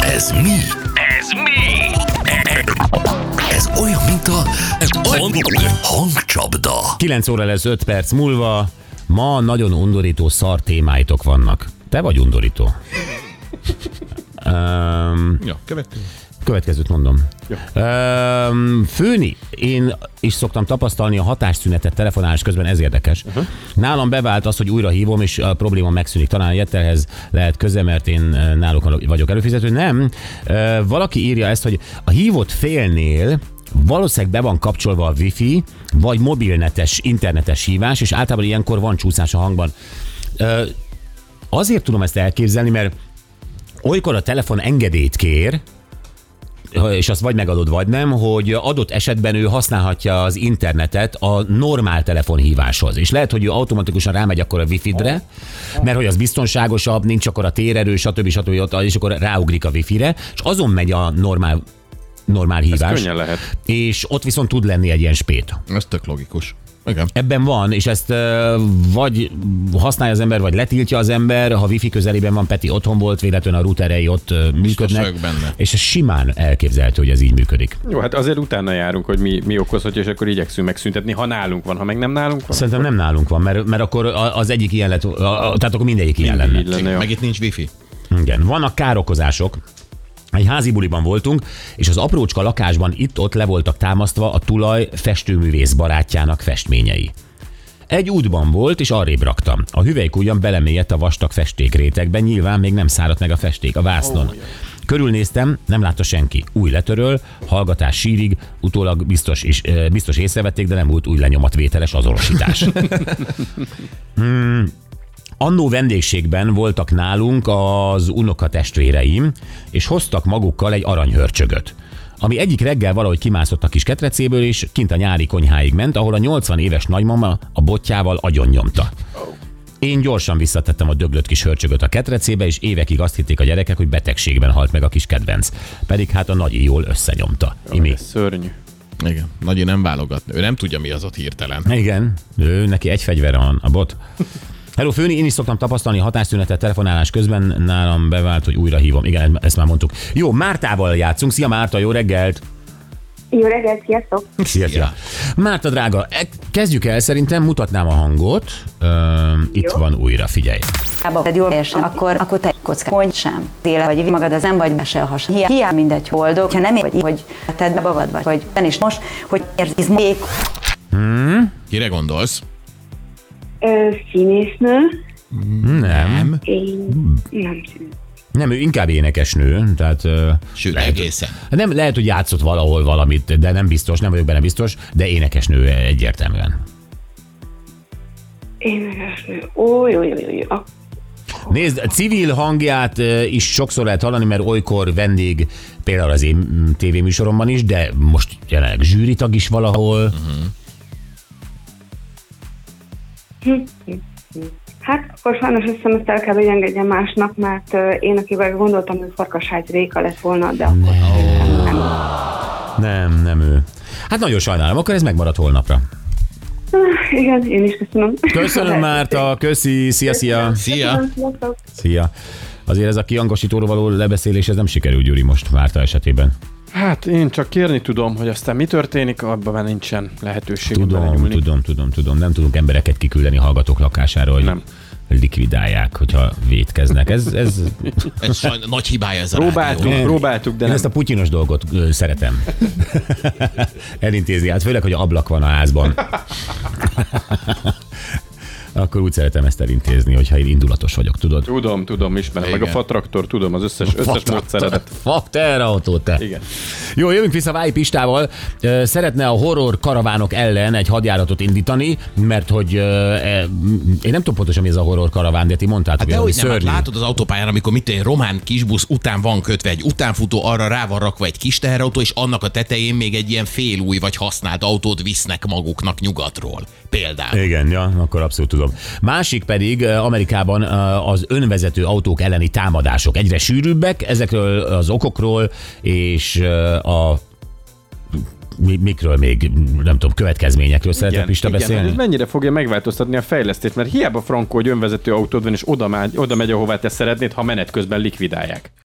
Ez mi? Ez mi? Ez olyan, mint a hangcsapda. 9 óra lesz 5 perc múlva. Ma nagyon undorító szar témáitok vannak. Te vagy undorító. Um, Ja, következő. Következőt mondom. Um, főni, én is szoktam tapasztalni a hatásszünetet telefonálás közben, ez érdekes. Uh-huh. Nálam bevált az, hogy újra hívom, és a probléma megszűnik. Talán a Jettelhez lehet köze, mert én náluk vagyok előfizető. Nem, Ö, valaki írja ezt, hogy a hívott félnél valószínűleg be van kapcsolva a wifi, vagy mobilnetes, internetes hívás, és általában ilyenkor van csúszás a hangban. Ö, Azért tudom ezt elképzelni, mert olykor a telefon engedélyt kér, és azt vagy megadod, vagy nem, hogy adott esetben ő használhatja az internetet a normál telefonhíváshoz. És lehet, hogy ő automatikusan rámegy akkor a wifi-re, mert hogy az biztonságosabb, nincs akkor a térerő, stb. stb. stb. és akkor ráugrik a wifi-re, és azon megy a normál normál hívás. könnyen lehet. És ott viszont tud lenni egy ilyen spét. Ez tök logikus. Igen. Ebben van, és ezt vagy használja az ember, vagy letiltja az ember, ha wifi közelében van, Peti otthon volt, véletlenül a routerei ott működnek. benne. És ez simán elképzelhető, hogy ez így működik. Jó, hát azért utána járunk, hogy mi, mi okozhatja, és akkor igyekszünk megszüntetni, ha nálunk van, ha meg nem nálunk van. Szerintem nem nálunk van, mert, mert akkor az egyik ilyen lett, a- a- tehát akkor mindegyik ilyen lenne. Így lenne. Meg itt nincs wifi. Igen, vannak károkozások. Egy házi buliban voltunk, és az aprócska lakásban itt-ott le voltak támasztva a tulaj festőművész barátjának festményei. Egy útban volt, és arrébb raktam. A hüvelyk ugyan belemélyedt a vastag festékrétegben, nyilván még nem száradt meg a festék a vásznon. Körülnéztem, nem látta senki. Új letöröl, hallgatás sírig, utólag biztos, is, biztos észrevették, de nem volt új lenyomatvételes azonosítás. Annó vendégségben voltak nálunk az unoka testvéreim, és hoztak magukkal egy aranyhörcsögöt ami egyik reggel valahogy kimászott a kis ketrecéből, és kint a nyári konyháig ment, ahol a 80 éves nagymama a botjával agyon nyomta. Én gyorsan visszatettem a döglött kis hörcsögöt a ketrecébe, és évekig azt hitték a gyerekek, hogy betegségben halt meg a kis kedvenc. Pedig hát a nagyi jól összenyomta. Imi. Ez szörnyű. Igen. Nagyi nem válogat. Ő nem tudja, mi az ott hirtelen. Igen, ő, neki egy fegyvere van, a bot. Hello, Főni, én is szoktam tapasztalni hatásszünetet telefonálás közben, nálam bevált, hogy újra hívom. Igen, ezt már mondtuk. Jó, Mártával játszunk. Szia Márta, jó reggelt! Jó reggelt, sziasztok! Szia, szia. Márta drága, e- kezdjük el, szerintem mutatnám a hangot. Ö, itt Jó. van újra, figyelj. Hiába egy jól érsen, akkor, akkor te kocka, hogy sem. Téle vagy magad az nem vagy mese a has. Hiá, hiá mindegy boldog, ha nem vagy, hogy tedd be magad vagy, vagy ben is most, hogy érzi még Kire gondolsz? Ö, színésznő. Nem. Én nem színésznő. Nem, ő inkább énekesnő, tehát Sőt, lehet, egészen. nem, lehet, hogy játszott valahol valamit, de nem biztos, nem vagyok benne biztos, de énekesnő egyértelműen. Énekesnő. Ó, jó, jó, jó, jó. Nézd, a civil hangját is sokszor lehet hallani, mert olykor vendég, például az én mm, tévéműsoromban is, de most jelenleg zsűritag is valahol. Hát akkor sajnos azt hiszem, ezt el kell, hogy engedjem másnak, mert én, akivel gondoltam, hogy Farkashágy Réka lett volna, de akkor nem. Nem, nem ő. Hát nagyon sajnálom, akkor ez megmarad holnapra. Igen, én is köszönöm. Köszönöm, Márta, köszi, szia, szia. Szia! Szia. Azért ez a kiangosítóról való lebeszélés, ez nem sikerül, Gyuri, most Márta esetében. Hát én csak kérni tudom, hogy aztán mi történik, abban már nincsen lehetőség Tudom, tudom, tudom, tudom. Nem tudunk embereket kiküldeni hallgatók lakására, hogy Nem. likvidálják, hogyha vétkeznek. Ez, ez, Ez sajn, nagy hibája ez a Próbáltuk, rádió. próbáltuk, de én nem. ezt a putyinos dolgot ö, szeretem. Elintézni, hát főleg, hogy ablak van a házban. Akkor úgy szeretem ezt elintézni, hogyha én indulatos vagyok, tudod? Tudom, tudom, ismerem. Meg a Igen. fatraktor, tudom, az összes, összes módszeredet. Fuck, te autó, te. Igen. Jó, jövünk vissza Váj Pistával. Szeretne a horror karavánok ellen egy hadjáratot indítani, mert hogy e, én nem tudom pontosan, mi ez a horror karaván, de ti mondtátok, Hát hogy dehogy valami nem, hát szörnyű. látod az autópályán, amikor mit egy román kisbusz után van kötve egy utánfutó, arra rá van rakva egy kis teherautó, és annak a tetején még egy ilyen félúj vagy használt autót visznek maguknak nyugatról. Például. Igen, ja, akkor abszolút tudom. Másik pedig Amerikában az önvezető autók elleni támadások egyre sűrűbbek, ezekről az okokról és a mi, mikről még, nem tudom, következményekről szeretne Pista igen, beszélni? ez mennyire fogja megváltoztatni a fejlesztést, mert hiába frankó, hogy önvezető autód van, és oda, mágy, oda megy, ahová te szeretnéd, ha menet közben likvidálják.